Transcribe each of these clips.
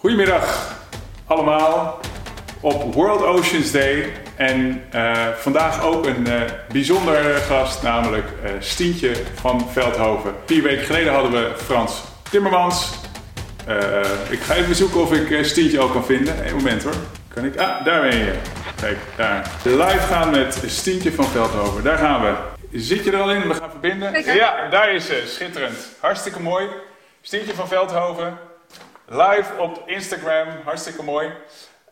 Goedemiddag allemaal op World Oceans Day. En uh, vandaag ook een uh, bijzondere gast, namelijk uh, Stientje van Veldhoven. Vier weken geleden hadden we Frans Timmermans. ik ga even zoeken of ik Stientje ook kan vinden. Een moment hoor. Kan ik? Ah, daar ben je. Kijk, daar. Live gaan met Stientje van Veldhoven. Daar gaan we. Zit je er al in? We gaan verbinden. Ja, daar is ze. Schitterend. Hartstikke mooi. Stientje van Veldhoven. Live op Instagram. Hartstikke mooi.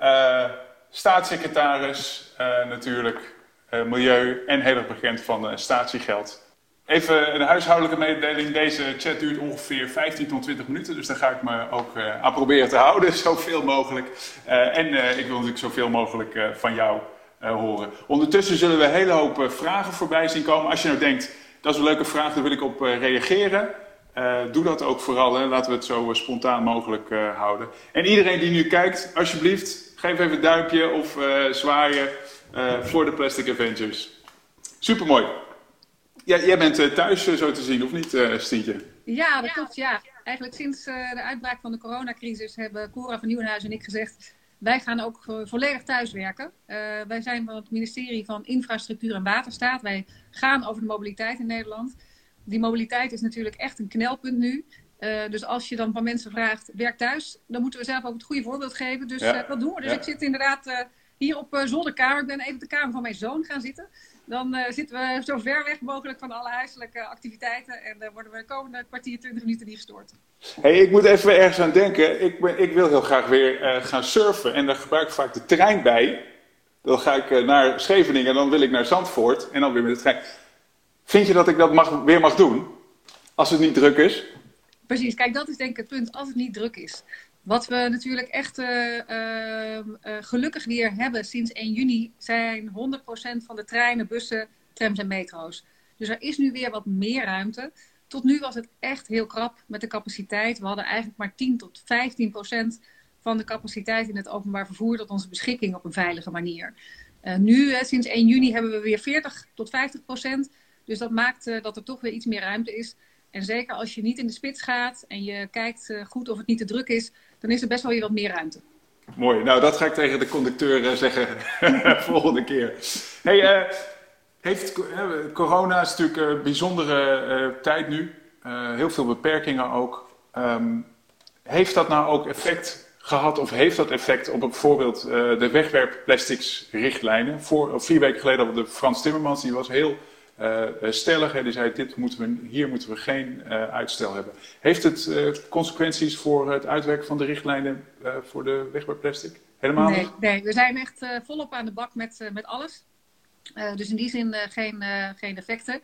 Uh, staatssecretaris uh, natuurlijk. Uh, milieu en heel erg bekend van statiegeld. Even een huishoudelijke mededeling. Deze chat duurt ongeveer 15 tot 20 minuten. Dus daar ga ik me ook aan proberen te houden. Zoveel mogelijk. en ik wil natuurlijk zoveel mogelijk van jou horen. Ondertussen zullen we een hele hoop vragen voorbij zien komen. Als je nou denkt, dat is een leuke vraag, daar wil ik op reageren. Uh, doe dat ook vooral. Hè. Laten we het zo uh, spontaan mogelijk uh, houden. En iedereen die nu kijkt, alsjeblieft, geef even een duimpje of zwaaien voor de Plastic Avengers. Supermooi. Ja, jij bent thuis zo te zien, of niet, Stientje? Ja, dat klopt. Ja. Eigenlijk sinds de uitbraak van de coronacrisis hebben Cora van Nieuwenhuis en ik gezegd... wij gaan ook volledig thuiswerken. wij zijn van het ministerie van Infrastructuur en Waterstaat. Wij gaan over de mobiliteit in Nederland die mobiliteit is natuurlijk echt een knelpunt nu. Uh, dus als je dan van mensen vraagt, werk thuis, dan moeten we zelf ook het goede voorbeeld geven. Dus ja. uh, dat doen we. Dus ik zit inderdaad uh, hier op zolderkamer. Ik ben even op de kamer van mijn zoon gaan zitten. Dan zitten we zo ver weg mogelijk van alle huiselijke activiteiten. En dan worden we de komende kwartier, twintig minuten niet gestoord. Hey, ik moet even ergens aan denken. Ik, ben, ik wil heel graag weer gaan surfen. En daar gebruik ik vaak de trein bij. Dan ga ik naar Scheveningen en dan wil ik naar Zandvoort. En dan weer met de trein. Vind je dat ik dat mag, weer mag doen? Als het niet druk is? Precies, kijk, dat is denk ik het punt. Als het niet druk is. Wat we natuurlijk echt uh, uh, gelukkig weer hebben sinds 1 juni zijn 100% van de treinen, bussen, trams en metro's. Dus er is nu weer wat meer ruimte. Tot nu was het echt heel krap met de capaciteit. We hadden eigenlijk maar 10 tot 15 procent van de capaciteit in het openbaar vervoer tot onze beschikking op een veilige manier. Uh, nu, sinds 1 juni, hebben we weer 40 tot 50 procent. Dus dat maakt uh, dat er toch weer iets meer ruimte is. En zeker als je niet in de spits gaat en je kijkt uh, goed of het niet te druk is, dan is er best wel weer wat meer ruimte. Mooi, nou dat ga ik tegen de conducteur uh, zeggen volgende keer. Hey, heeft, corona is natuurlijk een bijzondere tijd nu, heel veel beperkingen ook. Um, heeft dat nou ook effect gehad of heeft dat effect op bijvoorbeeld de wegwerpplastics richtlijnen? Voor, vier weken geleden hadden we de Frans Timmermans, die was heel stellig. Hè, die zei, dit moeten we, hier moeten we geen uh, uitstel hebben. Heeft het uh, consequenties voor het uitwerken van de richtlijnen voor de wegwerpplastic? Helemaal nee, nee, we zijn echt volop aan de bak met, met alles. dus in die zin geen, geen effecten.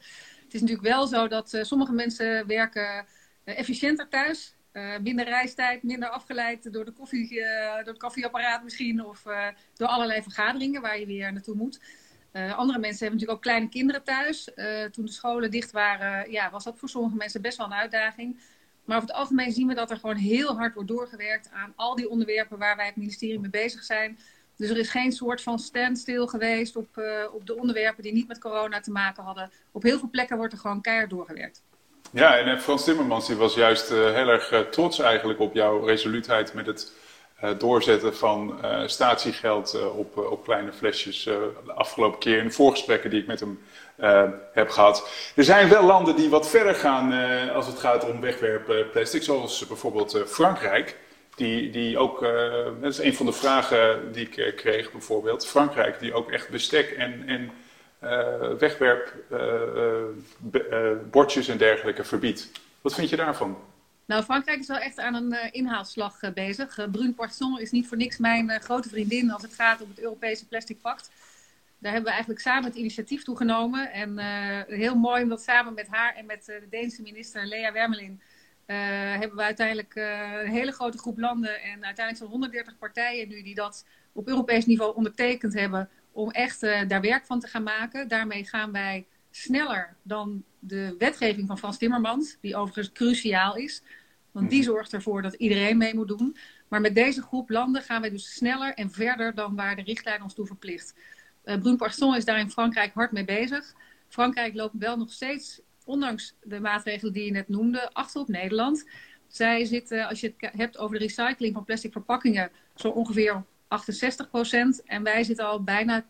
Het is natuurlijk wel zo dat sommige mensen werken efficiënter thuis. minder reistijd, minder afgeleid door, de koffie, door het koffieapparaat misschien. Of door allerlei vergaderingen waar je weer naartoe moet. Uh, andere mensen hebben natuurlijk ook kleine kinderen thuis. Uh, toen de scholen dicht waren, ja, was dat voor sommige mensen best wel een uitdaging. Maar over het algemeen zien we dat er gewoon heel hard wordt doorgewerkt aan al die onderwerpen waar wij het ministerie mee bezig zijn. Dus er is geen soort van standstill geweest op, uh, op de onderwerpen die niet met corona te maken hadden. Op heel veel plekken wordt er gewoon keihard doorgewerkt. Ja, en Frans Timmermans die was juist heel erg trots eigenlijk op jouw resoluutheid met het doorzetten van uh, statiegeld uh, op, op kleine flesjes de afgelopen keer in de voorgesprekken die ik met hem heb gehad. Er zijn wel landen die wat verder gaan als het gaat om wegwerpplastic, zoals bijvoorbeeld Frankrijk. Die, die ook, dat is een van de vragen die ik kreeg bijvoorbeeld. Frankrijk, die ook echt bestek en, en wegwerpbordjes en dergelijke verbiedt. Wat vind je daarvan? Nou, Frankrijk is wel echt aan een uh, inhaalslag uh, bezig. Uh, Brune Poisson is niet voor niks mijn grote vriendin als het gaat om het Europese Plastic Pact. Daar hebben we eigenlijk samen het initiatief toegenomen. En heel mooi om dat samen met haar en met de Deense minister Lea Wermelin... hebben we uiteindelijk een hele grote groep landen en uiteindelijk zo'n 130 partijen nu die dat op Europees niveau ondertekend hebben om echt daar werk van te gaan maken. Daarmee gaan wij sneller dan de wetgeving van Frans Timmermans, die overigens cruciaal is. Want die mhm. zorgt ervoor dat iedereen mee moet doen. Maar met deze groep landen gaan we dus sneller en verder dan waar de richtlijn ons toe verplicht. Uh, Brune Poisson is daar in Frankrijk hard mee bezig. Frankrijk loopt wel nog steeds, ondanks de maatregelen die je net noemde, achter op Nederland. Zij zitten, als je het hebt over de recycling van plastic verpakkingen, zo ongeveer 68% En wij zitten al bijna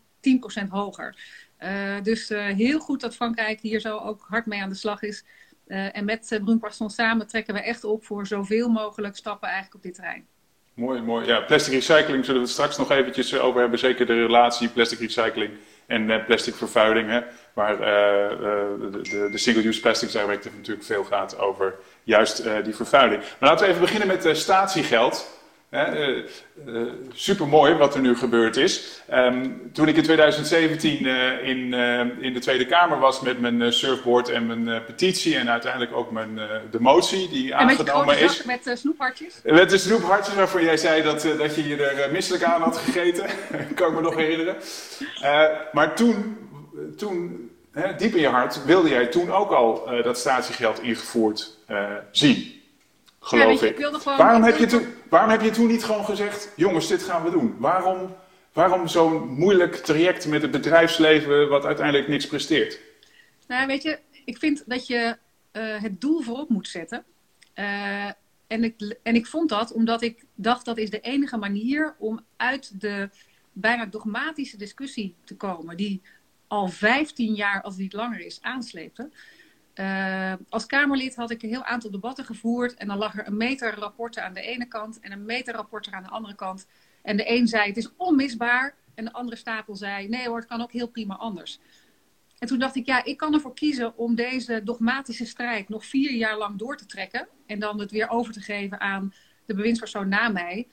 10% hoger. Uh, dus uh, heel goed dat Frankrijk hier zo ook hard mee aan de slag is. Uh, en met uh, Brun samen trekken we echt op voor zoveel mogelijk stappen eigenlijk op dit terrein. Mooi, mooi. Ja, plastic recycling zullen we het straks nog eventjes over hebben. Zeker de relatie plastic recycling en plastic vervuiling. Hè, waar de, de, de single-use plastics directive natuurlijk veel gaat over juist die vervuiling. Maar laten we even beginnen met statiegeld. Uh, uh, Super mooi wat er nu gebeurd is. Um, toen ik in 2017 uh, in, in de Tweede Kamer was met mijn surfboard en mijn petitie en uiteindelijk ook mijn, de motie die en aangenomen is. Met snoephartjes? Met de snoephartjes waarvoor jij zei dat, dat je je er misselijk aan had gegeten. kan ik me nog herinneren. maar toen, toen diep in je hart, wilde jij toen ook al dat statiegeld ingevoerd zien geloof ja, ik. ik waarom, heb je toen, waarom heb je toen niet gewoon gezegd, jongens, dit gaan we doen? Waarom, waarom zo'n moeilijk traject met het bedrijfsleven wat uiteindelijk niks presteert? Nou, weet je, ik vind dat je uh, het doel voorop moet zetten. Uh, en, ik, en ik vond dat omdat ik dacht dat is de enige manier om uit de bijna dogmatische discussie te komen, die al 15 jaar, als het niet langer is, aansleepte. Uh, als Kamerlid had ik een heel aantal debatten gevoerd. En dan lag er een meter rapporten aan de ene kant en een meter rapporten aan de andere kant. En de een zei het is onmisbaar. En de andere stapel zei nee hoor, het kan ook heel prima anders. En toen dacht ik, ja, ik kan ervoor kiezen om deze dogmatische strijd nog vier jaar lang door te trekken. En dan het weer over te geven aan de bewindspersoon na mij.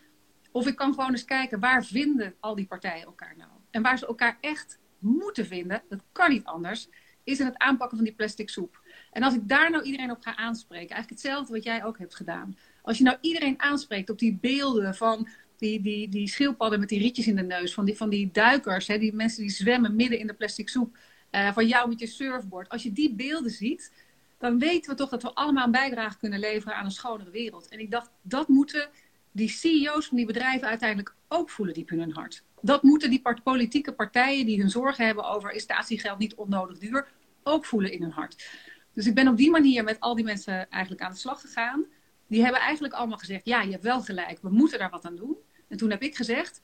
Of ik kan gewoon eens kijken, waar vinden al die partijen elkaar nou? En waar ze elkaar echt moeten vinden, dat kan niet anders, is in het aanpakken van die plastic soep. En als ik daar nou iedereen op ga aanspreken, eigenlijk hetzelfde wat jij ook hebt gedaan. Als je nou iedereen aanspreekt op die beelden van die, die, die schildpadden met die rietjes in de neus, van die, van die duikers, hè, die mensen die zwemmen midden in de plastic soep, uh, van jou met je surfboard. Als je die beelden ziet, dan weten we toch dat we allemaal een bijdrage kunnen leveren aan een schonere wereld. En ik dacht, dat moeten die CEO's van die bedrijven uiteindelijk ook voelen diep in hun hart. Dat moeten die politieke partijen die hun zorgen hebben over is statiegeld niet onnodig duur, ook voelen in hun hart. Dus ik ben op die manier met al die mensen eigenlijk aan de slag gegaan. Die hebben eigenlijk allemaal gezegd, ja, je hebt wel gelijk, we moeten daar wat aan doen. En toen heb ik gezegd,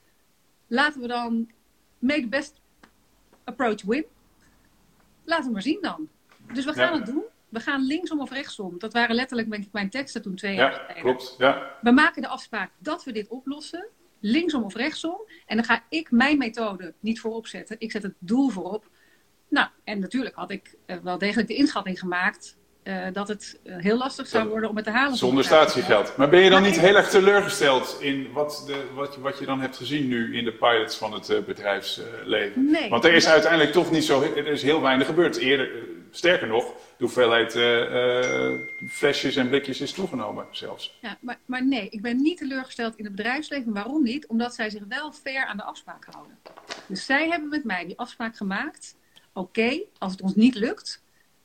laten we dan make the best approach win. Laten we maar zien dan. Dus we gaan het doen. We gaan linksom of rechtsom. Dat waren letterlijk denk ik, mijn teksten toen twee jaar geleden. Ja, klopt. Ja. We maken de afspraak dat we dit oplossen. Linksom of rechtsom. En dan ga ik mijn methode niet voorop zetten. Ik zet het doel voorop. Nou, en natuurlijk had ik uh, wel degelijk de inschatting gemaakt uh, dat het uh, heel lastig zou worden om het te halen. Zonder statiegeld. Maar ben je dan niet heel erg teleurgesteld in wat, de, wat, wat je dan hebt gezien nu in de pilots van het bedrijfsleven? Nee. Want er is uiteindelijk toch niet zo, er is heel weinig gebeurd. Eerder, sterker nog, de hoeveelheid flesjes en blikjes is toegenomen zelfs. Ja, maar, maar nee, ik ben niet teleurgesteld in het bedrijfsleven. Waarom niet? Omdat zij zich wel fair aan de afspraak houden. Dus zij hebben met mij die afspraak gemaakt oké, als het ons niet lukt,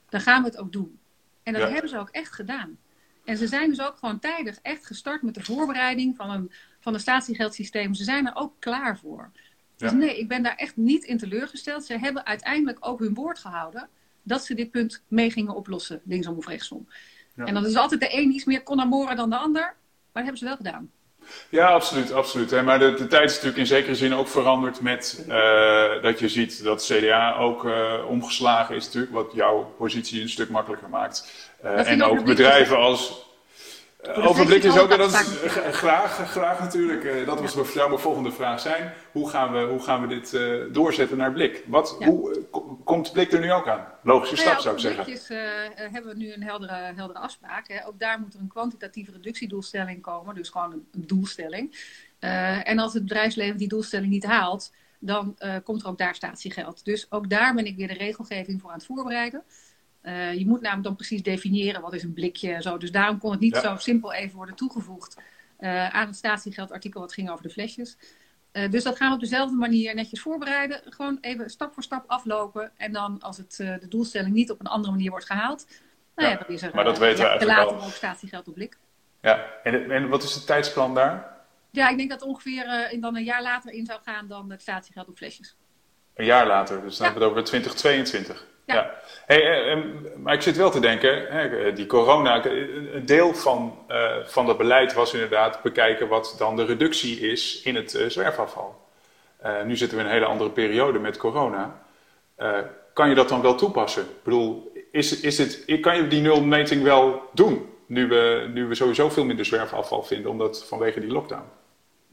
dan gaan we het ook doen. En dat hebben ze ook echt gedaan. En ze zijn dus ook gewoon tijdig echt gestart met de voorbereiding van een, van een statiegeldsysteem. Ze zijn er ook klaar voor. Dus nee, ik ben daar echt niet in teleurgesteld. Ze hebben uiteindelijk ook hun woord gehouden dat ze dit punt mee gingen oplossen, linksom of rechtsom. Ja. En dan is altijd de een iets meer con dan de ander, maar dat hebben ze wel gedaan. Ja, absoluut. absoluut. Maar de, de, tijd is natuurlijk in zekere zin ook veranderd met uh, dat je ziet dat CDA ook uh, omgeslagen is natuurlijk, wat jouw positie een stuk makkelijker maakt. Uh, en ook bedrijven als Overblik is ook, dat is, graag, graag natuurlijk. Uh, dat was ja. mijn volgende vraag zijn. Hoe gaan we, hoe gaan we dit uh, doorzetten naar Blik? Wat, ja. hoe, komt Blik er nu ook aan? Logische nou stap zou ik zeggen. Blikjes hebben we nu een heldere, heldere afspraak. Hè. Ook daar moet er een kwantitatieve reductiedoelstelling komen. Dus gewoon een, een doelstelling. en als het bedrijfsleven die doelstelling niet haalt, dan komt er ook daar statiegeld. Dus ook daar ben ik weer de regelgeving voor aan het voorbereiden. Uh, je moet namelijk dan precies definiëren wat is een blikje. Zo. Dus daarom kon het niet zo simpel even worden toegevoegd uh, aan het statiegeldartikel wat ging over de flesjes. Uh, dus dat gaan we op dezelfde manier netjes voorbereiden. Gewoon even stap voor stap aflopen. En dan als het, de doelstelling niet op een andere manier wordt gehaald. Nou ja, ja dan is er maar dat weten we eigenlijk later ook statiegeld op blik. Ja, en, en wat is het tijdsplan daar? Ja, ik denk dat ongeveer dan een jaar later in zou gaan dan het statiegeld op flesjes. Een jaar later, dus dan ja. hebben we het over 2022. Ja. Hey, maar ik zit wel te denken, hè, die corona, een deel van, van dat beleid was inderdaad bekijken wat dan de reductie is in het zwerfafval. nu zitten we in een hele andere periode met corona. kan je dat dan wel toepassen? Ik bedoel, is, is het, kan je die nulmeting wel doen? Nu we, nu we sowieso veel minder zwerfafval vinden, omdat vanwege die lockdown.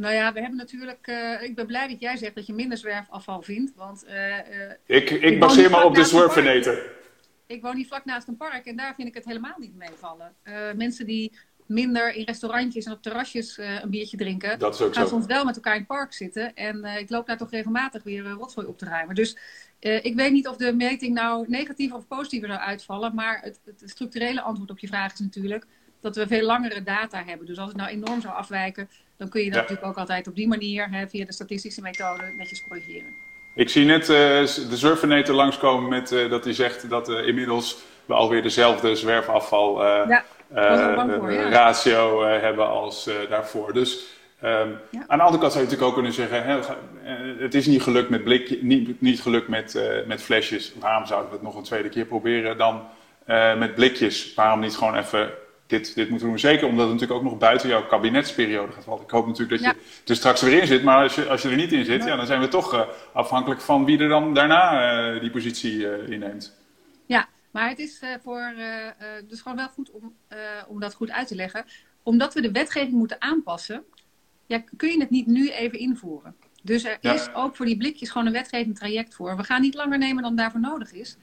Nou ja, we hebben natuurlijk. Uh, ik ben blij dat jij zegt dat je minder zwerfafval vindt. Want, uh, ik, ik, ik baseer me op de zwerfeneter. Ik woon hier vlak naast een park en daar vind ik het helemaal niet meevallen. mensen die minder in restaurantjes en op terrasjes een biertje drinken. Dat is ook gaan zo. soms wel met elkaar in het park zitten. En ik loop daar toch regelmatig weer rotzooi op te ruimen. Dus ik weet niet of de meting nou negatief of positiever zou uitvallen. Maar het, het structurele antwoord op je vraag is natuurlijk dat we veel langere data hebben. Dus als het nou enorm zou afwijken, dan kun je dat natuurlijk ook altijd op die manier, hè, via de statistische methode, netjes corrigeren. Ik zie net uh, de Surfernator langskomen met uh, dat hij zegt dat uh, inmiddels we alweer dezelfde zwerfafval ja, voor, ja. ratio hebben als daarvoor. Dus um, ja. aan de andere kant zou je natuurlijk ook kunnen zeggen, hè, het is niet gelukt met blikje, niet, niet gelukt met, met flesjes. Waarom zouden we het nog een tweede keer proberen dan met blikjes? Waarom niet gewoon even dit, dit moeten we doen. Zeker omdat het natuurlijk ook nog buiten jouw kabinetsperiode gaat vallen. Ik hoop natuurlijk dat je er straks weer in zit. Maar als je, als je er niet in zit, ja, dan zijn we toch uh, afhankelijk van wie er dan daarna uh, die positie uh, inneemt. Ja, maar het is voor, dus gewoon wel goed om, om dat goed uit te leggen. Omdat we de wetgeving moeten aanpassen, ja, kun je het niet nu even invoeren. Dus er ja. is ook voor die blikjes gewoon een wetgeving traject voor. We gaan niet langer nemen dan daarvoor nodig is.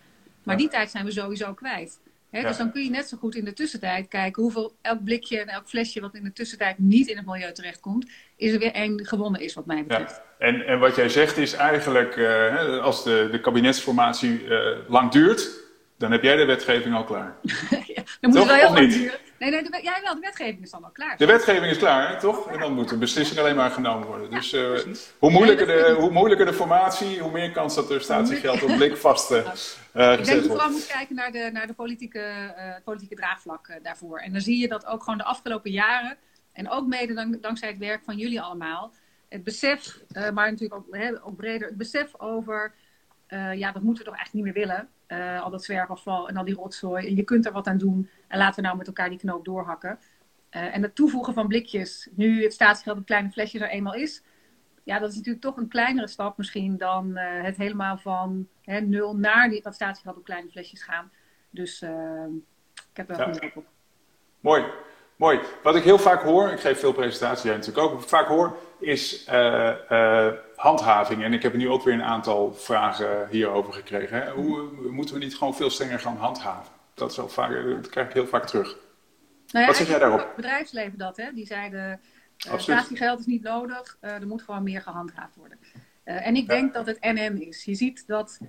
Maar die tijd zijn we sowieso kwijt. He, ja. Dus dan kun je net zo goed in de tussentijd kijken hoeveel elk blikje en elk flesje wat in de tussentijd niet in het milieu terechtkomt, is er weer één gewonnen is wat mij betreft. Ja. En, en wat jij zegt is eigenlijk, uh, als de, de kabinetsformatie uh, lang duurt, dan heb jij de wetgeving al klaar. ja, dan moet het wel heel lang duren. Nee, nee, de, jij wel, de wetgeving is dan al klaar. De wetgeving is klaar, hè, toch? En dan moet de beslissing alleen maar genomen worden. Dus uh, hoe, moeilijker de, hoe moeilijker de formatie, hoe meer kans dat er statiegeld op blik vast uh, Ik denk dat je vooral moet kijken naar de, naar de politieke, uh, politieke draagvlak daarvoor. En dan zie je dat ook gewoon de afgelopen jaren, en ook mede dank, dankzij het werk van jullie allemaal, het besef, maar natuurlijk ook, ook breder, het besef over, ja, dat moeten we toch eigenlijk niet meer willen. Uh, al dat zwerfafval en al die rotzooi. En je kunt er wat aan doen. En laten we nou met elkaar die knoop doorhakken. Uh, en het toevoegen van blikjes, nu het statiegeld op kleine flesjes er eenmaal is. Ja, dat is natuurlijk toch een kleinere stap misschien dan uh, het helemaal van hè, nul naar die, dat statiegeld op kleine flesjes gaan. Dus ik heb er wel ja. op. Mooi. Mooi. Wat ik heel vaak hoor, ik geef veel presentaties, jij natuurlijk ook, wat ik vaak hoor, is uh, uh, handhaving. En ik heb nu ook weer een aantal vragen hierover gekregen. Hè? Hoe moeten we niet gewoon veel strenger gaan handhaven? Dat, is vaak, dat krijg ik heel vaak terug. Nou ja, wat zeg jij daarop? Het bedrijfsleven dat, hè? die zeiden, uh, statiegeld is niet nodig, er moet gewoon meer gehandhaafd worden. en ik denk ja. dat het NN is. Je ziet dat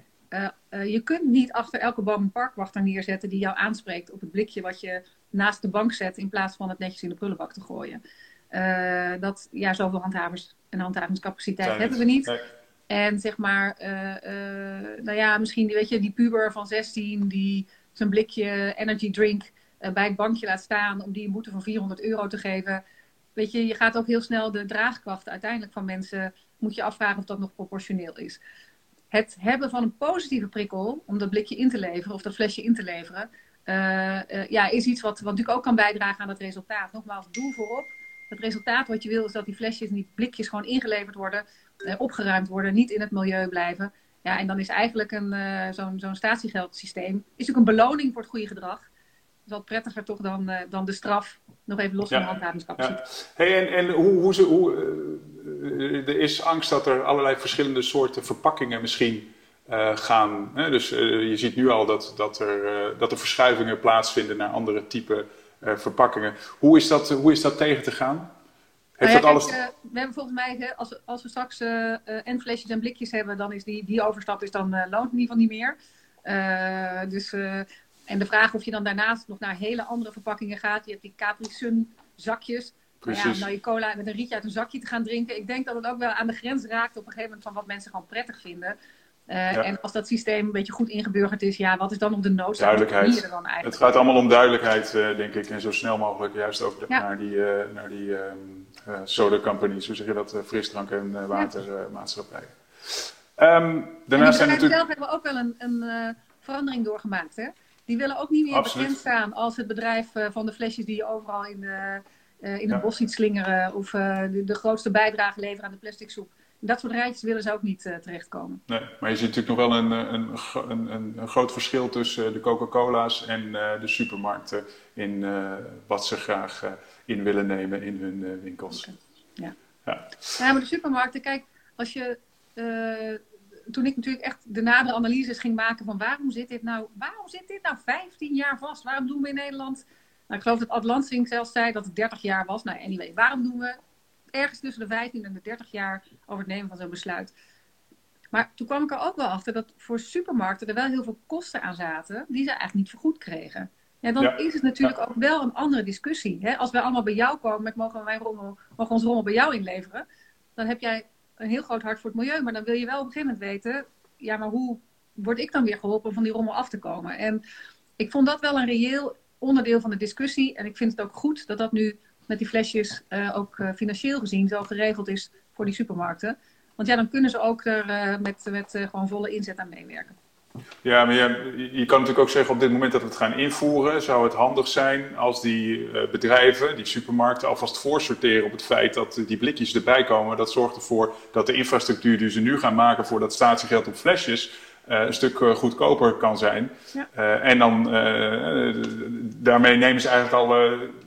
je kunt niet achter elke boom een parkwachter neerzetten die jou aanspreekt op het blikje wat je naast de bank zet in plaats van het netjes in de prullenbak te gooien. Uh, dat, ja, zoveel handhavers en handhavingscapaciteit Zijn hebben we niet. En zeg maar, uh, uh, nou ja, misschien weet je, die puber van 16 die zijn blikje energy drink bij het bankje laat staan om die een boete van 400 euro te geven. Weet je, je gaat ook heel snel de draagkracht uiteindelijk van mensen, moet je afvragen of dat nog proportioneel is. Het hebben van een positieve prikkel om dat blikje in te leveren of dat flesje in te leveren, uh, uh, ja, is iets wat, wat natuurlijk ook kan bijdragen aan het resultaat. Nogmaals, doel voorop. Het resultaat wat je wil is dat die flesjes en die blikjes gewoon ingeleverd worden, uh, opgeruimd worden, niet in het milieu blijven. Ja, en dan is eigenlijk een, zo'n, zo'n statiegeldsysteem is natuurlijk een beloning voor het goede gedrag. is wat prettiger toch dan, dan de straf, nog even los van ja, de handhavingscapaciteit. Ja. Hey, en en hoe, hoe, ze, hoe er is angst dat er allerlei verschillende soorten verpakkingen misschien uh, gaan. Hè? Dus uh, je ziet nu al dat, dat, er, uh, dat er verschuivingen plaatsvinden naar andere type verpakkingen. Hoe is, dat, hoe is dat tegen te gaan? Heeft nou ja, dat alles... we hebben volgens mij, hè, als, als we straks en flesjes en blikjes hebben, dan is die, die overstap is dan loont in ieder geval niet meer. dus, en de vraag of je dan daarnaast nog naar hele andere verpakkingen gaat. Je hebt die Capri Sun zakjes. Precies. Nou ja, om nou je cola met een rietje uit een zakje te gaan drinken. Ik denk dat het ook wel aan de grens raakt op een gegeven moment van wat mensen gewoon prettig vinden. Uh, ja. En als dat systeem een beetje goed ingeburgerd is, ja, wat is dan nog de noodzaak? Duidelijkheid. Dan eigenlijk het gaat allemaal om duidelijkheid, uh, denk ik. En zo snel mogelijk juist ook ja. naar die, uh, naar die soda companies, hoe zeg je dat, frisdrank- en watermaatschappijen. Um, daarnaast zijn natuurlijk... zelf hebben we ook wel een, een verandering doorgemaakt. Hè? Die willen ook niet meer bekend staan als het bedrijf van de flesjes die je overal in, de, in het bos ziet slingeren. Of de, de, grootste bijdrage leveren aan de plastic soep dat soort rijtjes willen ze ook niet uh, terechtkomen. Nee, maar je ziet natuurlijk nog wel een, een, een, een, een groot verschil tussen de Coca-Cola's en uh, de supermarkten in uh, wat ze graag in willen nemen in hun winkels. Okay. Ja. Ja. ja, maar de supermarkten, kijk, als je. toen ik natuurlijk echt de nadere analyses ging maken van waarom zit dit nou, waarom zit dit nou 15 jaar vast? Waarom doen we in Nederland nou, ik geloof dat Atlantsing zelfs zei dat het 30 jaar was. Nou, anyway, waarom doen we ergens tussen de 15 en de 30 jaar over het nemen van zo'n besluit. Maar toen kwam ik er ook wel achter dat voor supermarkten er wel heel veel kosten aan zaten die ze eigenlijk niet vergoed kregen. Ja, dan is het natuurlijk ook wel een andere discussie. Hè? Als wij allemaal bij jou komen met mogen wij rommel, mogen ons rommel bij jou inleveren, dan heb jij een heel groot hart voor het milieu. Maar dan wil je wel op een gegeven moment weten, ja, maar hoe word ik dan weer geholpen om van die rommel af te komen? En ik vond dat wel een reëel onderdeel van de discussie. En ik vind het ook goed dat dat nu met die flesjes uh, ook uh, financieel gezien zo geregeld is voor die supermarkten. Want ja, dan kunnen ze ook er uh, met, met gewoon volle inzet aan meewerken. Ja, maar je, je kan natuurlijk ook zeggen op dit moment dat we het gaan invoeren. Zou het handig zijn als die bedrijven, die supermarkten, alvast voorsorteren op het feit dat die blikjes erbij komen. Dat zorgt ervoor dat de infrastructuur die ze nu gaan maken voor dat statiegeld op flesjes een stuk uh, goedkoper kan zijn. Ja. Uh, en dan daarmee nemen ze eigenlijk al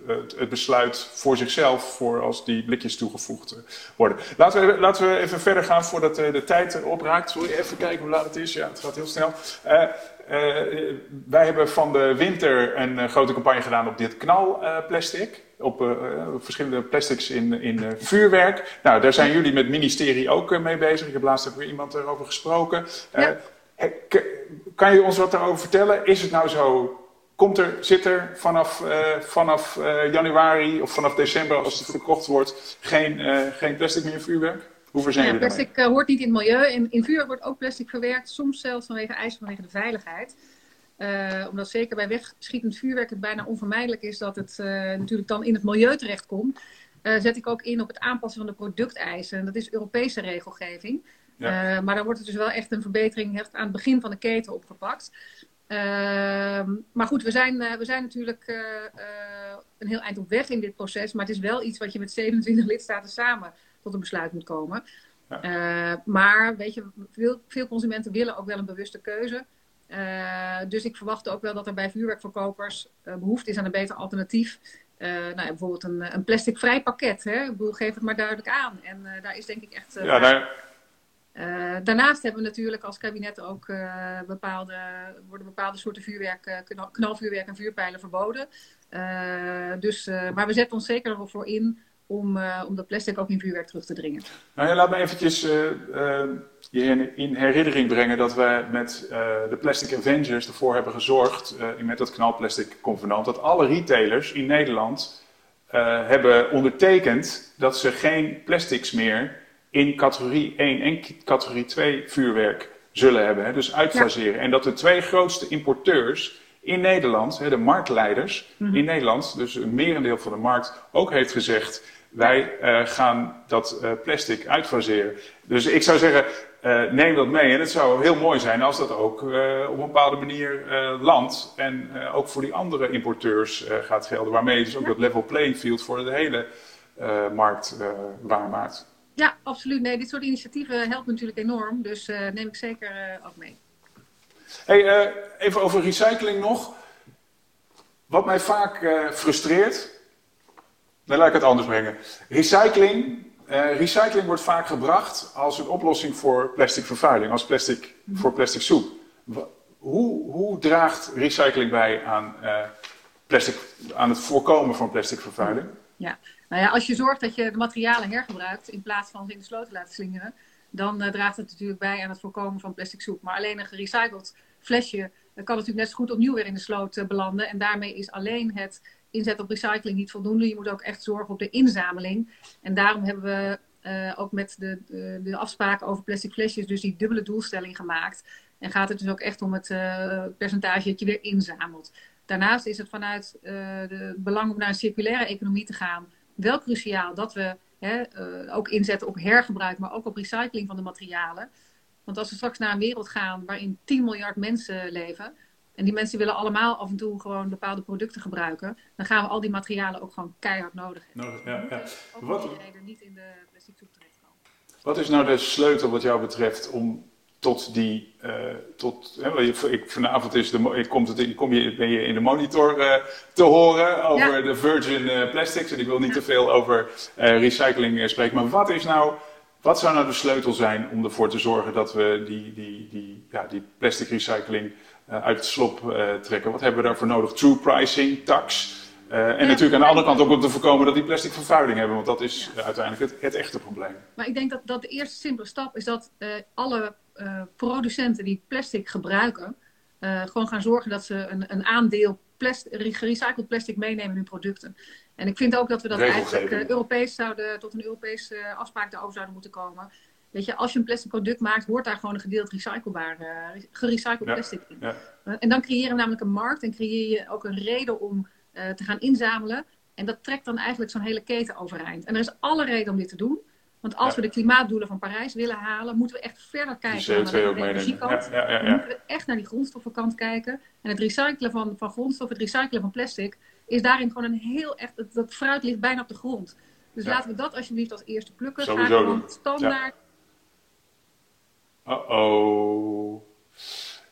het, het, besluit voor zichzelf voor als die blikjes toegevoegd worden. Laten we, laten we even verder gaan voordat de tijd opraakt. Sorry, even kijken hoe laat het is. Ja, het gaat heel snel. wij hebben van de winter een grote campagne gedaan op dit knalplastic. Op, op, verschillende plastics in, in vuurwerk. Nou, daar zijn jullie met het ministerie ook mee bezig. Ik heb laatst ook weer iemand erover gesproken. Ja. Kan je ons wat daarover vertellen? Is het nou zo? Komt er, zit er vanaf, uh, vanaf uh, januari of vanaf december, als het verkocht wordt, geen, uh, geen plastic meer vuurwerk? Hoe verzin je ja, Plastic hoort niet in het milieu. In, in vuurwerk wordt ook plastic verwerkt, soms zelfs vanwege eisen vanwege de veiligheid. omdat zeker bij wegschietend vuurwerk het bijna onvermijdelijk is dat het natuurlijk dan in het milieu terechtkomt. zet ik ook in op het aanpassen van de producteisen. En dat is Europese regelgeving. Ja. Uh, maar dan wordt het dus wel echt een verbetering echt aan het begin van de keten opgepakt. Uh, maar goed, we zijn, uh, we zijn natuurlijk uh, een heel eind op weg in dit proces. Maar het is wel iets wat je met 27 lidstaten samen tot een besluit moet komen. Ja. maar weet je, veel, veel, consumenten willen ook wel een bewuste keuze. dus ik verwacht ook wel dat er bij vuurwerkverkopers behoefte is aan een beter alternatief. nou ja, bijvoorbeeld een, een plasticvrij pakket. Hè? Ik bedoel, geef het maar duidelijk aan. En daar is denk ik echt. ja, daar uh, daarnaast hebben we natuurlijk als kabinet ook uh, bepaalde, worden bepaalde soorten vuurwerk, uh, knalvuurwerk en vuurpijlen verboden. dus, maar we zetten ons zeker ervoor voor in om, om dat plastic ook in vuurwerk terug te dringen. Nou ja, laat me eventjes je in herinnering brengen dat we met de Plastic Avengers ervoor hebben gezorgd, met dat knalplastic convenant, dat alle retailers in Nederland hebben ondertekend dat ze geen plastics meer in categorie 1 en categorie 2 vuurwerk zullen hebben. Hè, dus uitfaseren. En dat de twee grootste importeurs in Nederland, hè, de marktleiders mm in Nederland, dus een merendeel van de markt, ook heeft gezegd: wij uh, gaan dat uh, plastic uitfaseren. Dus ik zou zeggen, uh, neem dat mee. En het zou heel mooi zijn als dat ook op een bepaalde manier landt. En ook voor die andere importeurs gaat gelden. Waarmee je dus ook dat level playing field voor de hele markt waarmaakt. Ja, absoluut. Nee, dit soort initiatieven helpen natuurlijk enorm. Dus uh, neem ik zeker uh, ook mee. Hey, uh, even over recycling nog. Wat mij vaak frustreert. Dan laat ik het anders brengen. Recycling. recycling wordt vaak gebracht als een oplossing voor plastic vervuiling. Als plastic mm voor plastic soep. Hoe, hoe draagt recycling bij aan, plastic, aan het voorkomen van plastic vervuiling? Ja, nou ja, als je zorgt dat je de materialen hergebruikt in plaats van ze in de sloot te laten slingeren, dan uh, draagt het natuurlijk bij aan het voorkomen van plastic soep. Maar alleen een gerecycled flesje uh, kan natuurlijk net zo goed opnieuw weer in de sloot uh, belanden. En daarmee is alleen het inzet op recycling niet voldoende. Je moet ook echt zorgen op de inzameling. En daarom hebben we ook met de, de, afspraken over plastic flesjes dus die dubbele doelstelling gemaakt. En gaat het dus ook echt om het percentage dat je weer inzamelt. Daarnaast is het vanuit de belang om naar een circulaire economie te gaan wel cruciaal dat we hè, uh, ook inzetten op hergebruik, maar ook op recycling van de materialen. Want als we straks naar een wereld gaan waarin 10 miljard mensen leven, en die mensen willen allemaal af en toe gewoon bepaalde producten gebruiken, dan gaan we al die materialen ook gewoon keihard nodig hebben. Nodig, ja, ja. Ook Wat- niet in de plastic soep terechtkomen. Wat is nou de sleutel wat jou betreft om tot die, eh, tot, hè, ik, vanavond is de, ik komt het, in- kom je, ben je in de monitor eh, te horen over Ja. de virgin eh, plastics en ik wil niet Ja. te veel over recycling spreken, maar wat is nou, wat zou nou de sleutel zijn om ervoor te zorgen dat we die, die, die, ja, die plastic recycling uit het slop trekken? Wat hebben we daarvoor nodig? True pricing, tax? Eh, en Ja, natuurlijk aan de andere kant ook om te voorkomen dat die plastic vervuiling hebben, want dat is uiteindelijk het, het echte probleem. Maar ik denk dat, dat de eerste simpele stap is dat eh, alle eh, producenten die plastic gebruiken, gewoon gaan zorgen dat ze een, een aandeel gerecycled plastic meenemen in hun producten. En ik vind ook dat we dat eigenlijk Europees zouden, tot een Europese afspraak daarover zouden moeten komen. Weet je, als je een plastic product maakt, hoort daar gewoon een gedeeld recyclebaar, gerecycled plastic in. ja. En dan creëer je namelijk een markt en creëer je ook een reden om eh, te gaan inzamelen. En dat trekt dan eigenlijk zo'n hele keten overeind. En er is alle reden om dit te doen. Want als Ja. we de klimaatdoelen van Parijs willen halen, moeten we echt verder kijken Die CO2 naar de energiekant. Ja, ja, Dan moeten we echt naar die grondstoffenkant kijken. En het recyclen van, van grondstoffen, het recyclen van plastic, is daarin gewoon een heel echt. Dat, dat fruit ligt bijna op de grond. Dus laten we dat alsjeblieft als eerste plukken. Ga Sowieso gewoon doen. standaard. Uh-oh.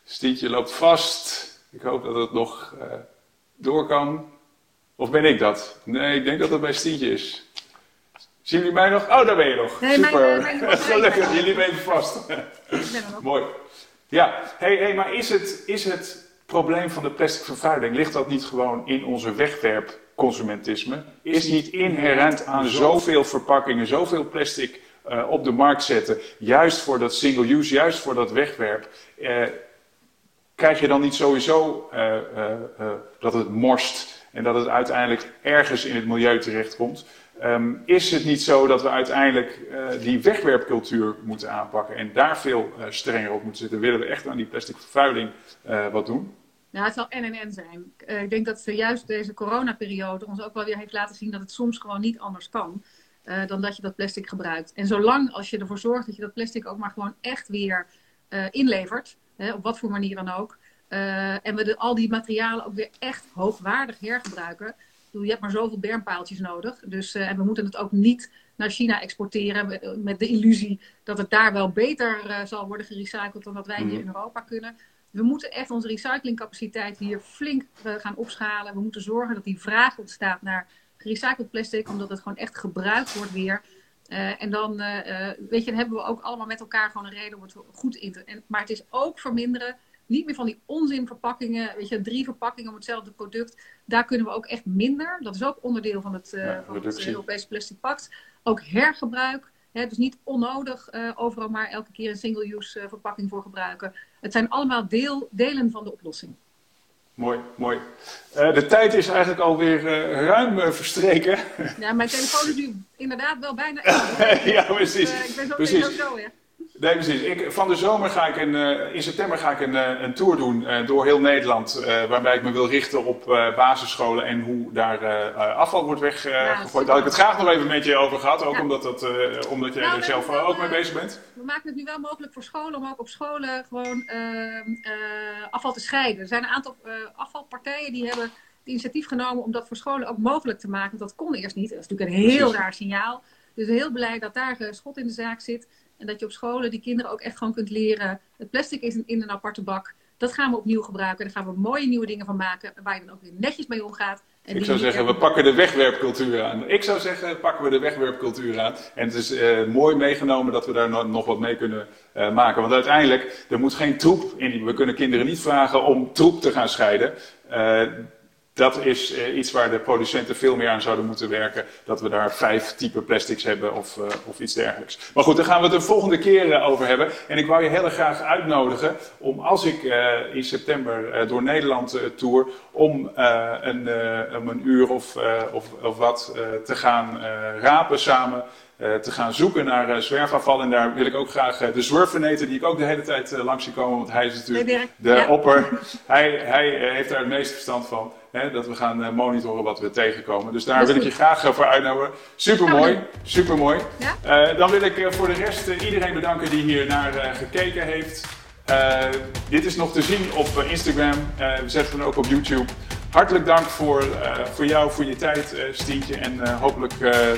Stietje loopt vast. Ik hoop dat het nog eh, door kan. Of ben ik dat? Nee, ik denk dat het bij Stietje is. Zien jullie mij nog? Oh, daar ben je nog. Nee, mijn, Super. eh, mijn Gelukkig, jullie bleven vast. Ik ben nog. Mooi. Ja, hey, hey, maar is het, is het probleem van de plastic vervuiling, ligt dat niet gewoon in onze wegwerpconsumentisme? Is niet inherent aan zoveel verpakkingen, zoveel plastic eh, op de markt zetten, juist voor dat single use, juist voor dat wegwerp? eh, krijg je dan niet sowieso eh, eh, eh, dat het morst en dat het uiteindelijk ergens in het milieu terechtkomt? Ehm, is het niet zo dat we uiteindelijk die wegwerpcultuur moeten aanpakken en daar veel strenger op moeten zitten? Willen we echt aan die plastic vervuiling wat doen? Nou, het zal en en en zijn. Ik denk dat eh, juist deze coronaperiode ons ook wel weer heeft laten zien dat het soms gewoon niet anders kan dan dat je dat plastic gebruikt. En zolang als je ervoor zorgt dat je dat plastic ook maar gewoon echt weer inlevert, hè, op wat voor manier dan ook, eh, en we de, al die materialen ook weer echt hoogwaardig hergebruiken. Bedoel, je hebt maar zoveel bermpaaltjes nodig. Dus, eh, en we moeten het ook niet naar China exporteren met, met de illusie dat het daar wel beter eh, zal worden gerecycled dan dat wij hier in Europa kunnen. We moeten echt onze recyclingcapaciteit hier flink eh, gaan opschalen. We moeten zorgen dat die vraag ontstaat naar gerecycled plastic, omdat het gewoon echt gebruikt wordt weer. Eh, en dan, eh, eh, weet je, dan hebben we ook allemaal met elkaar gewoon een reden om het goed in te... En, maar het is ook verminderen, niet meer van die onzinverpakkingen, weet je, drie verpakkingen om hetzelfde product. Daar kunnen we ook echt minder. Dat is ook onderdeel van het, Ja, van het. Europese Plastic Pact. Ook hergebruik. Hè, dus niet onnodig overal maar elke keer een single-use verpakking voor gebruiken. Het zijn allemaal deel, delen van de oplossing. Mooi, mooi. Eh, de tijd is eigenlijk alweer eh, ruim eh, verstreken. Ja, mijn telefoon is nu inderdaad wel bijna. ja, precies. Eh, ik ben zo precies. zo. Nee, precies. Ik, van de zomer ga ik een, eh, in september ga ik een, eh, een tour doen eh, door heel Nederland. waarbij ik me wil richten op basisscholen en hoe daar afval wordt weggegooid. super. Daar had ik het graag nog even met je over gehad. Ook Ja. omdat, dat, omdat jij Nou, er zelf ook mee bezig bent. We maken het nu wel mogelijk voor scholen om ook op scholen gewoon afval te scheiden. Er zijn een aantal afvalpartijen die hebben het initiatief genomen om dat voor scholen ook mogelijk te maken. Want dat kon eerst niet. Dat is natuurlijk een heel Precies. raar signaal. Dus heel blij dat daar schot in de zaak zit. En dat je op scholen die kinderen ook echt gewoon kunt leren. Het plastic is in, een aparte bak. Dat gaan we opnieuw gebruiken. Daar gaan we mooie nieuwe dingen van maken. Waar je dan ook weer netjes mee omgaat. En Ik zou zeggen, we pakken de wegwerpcultuur aan. Ik zou zeggen, pakken we de wegwerpcultuur aan. En het is eh, mooi meegenomen dat we daar no- nog wat mee kunnen eh, maken. Want uiteindelijk, er moet geen troep in. We kunnen kinderen niet vragen om troep te gaan scheiden. Eh, dat is eh, iets waar de producenten veel meer aan zouden moeten werken. Dat we daar vijf typen plastics hebben of, eh, of iets dergelijks. Maar goed, daar gaan we het de volgende keer eh, over hebben. En ik wou je heel graag uitnodigen om als ik in september door Nederland tour, om een, een uur of, of, of wat te gaan rapen samen. Eh, te gaan zoeken naar eh, zwerfafval. En daar wil ik ook graag eh, de zwervenator, die ik ook de hele tijd langs zie komen, want hij is natuurlijk de Ja. opper. Hij, hij heeft daar het meeste verstand van. Hè, dat we gaan monitoren wat we tegenkomen. Dus daar wil ik je graag voor uitnodigen. Super mooi, super mooi. Ja? dan wil ik voor de rest iedereen bedanken die hier naar gekeken heeft. dit is nog te zien op Instagram. we zetten hem ook op YouTube. Hartelijk dank voor, uh, voor jou, voor je tijd, uh, Stientje. En uh, hopelijk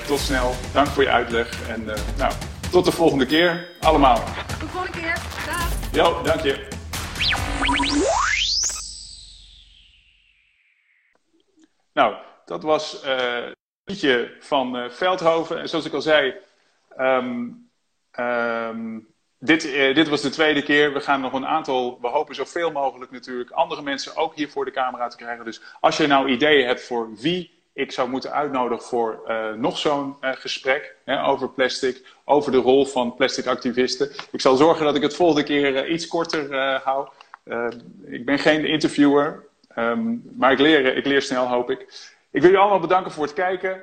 tot snel. Dank voor je uitleg. En nou, tot de volgende keer. Allemaal. Tot de volgende keer. Dag. Jo, dank je. Nou, dat was een liedje van Veldhoven. En zoals ik al zei, um, um, dit, eh, dit was de tweede keer. We gaan nog een aantal, we hopen zoveel mogelijk natuurlijk, andere mensen ook hier voor de camera te krijgen. Dus als je nou ideeën hebt voor wie ik zou moeten uitnodigen voor uh, nog zo'n uh, gesprek hè, over plastic, over de rol van plastic activisten. Ik zal zorgen dat ik het volgende keer iets korter hou. ik ben geen interviewer, um, maar ik leer, ik leer snel, hoop ik. Ik wil jullie allemaal bedanken voor het kijken.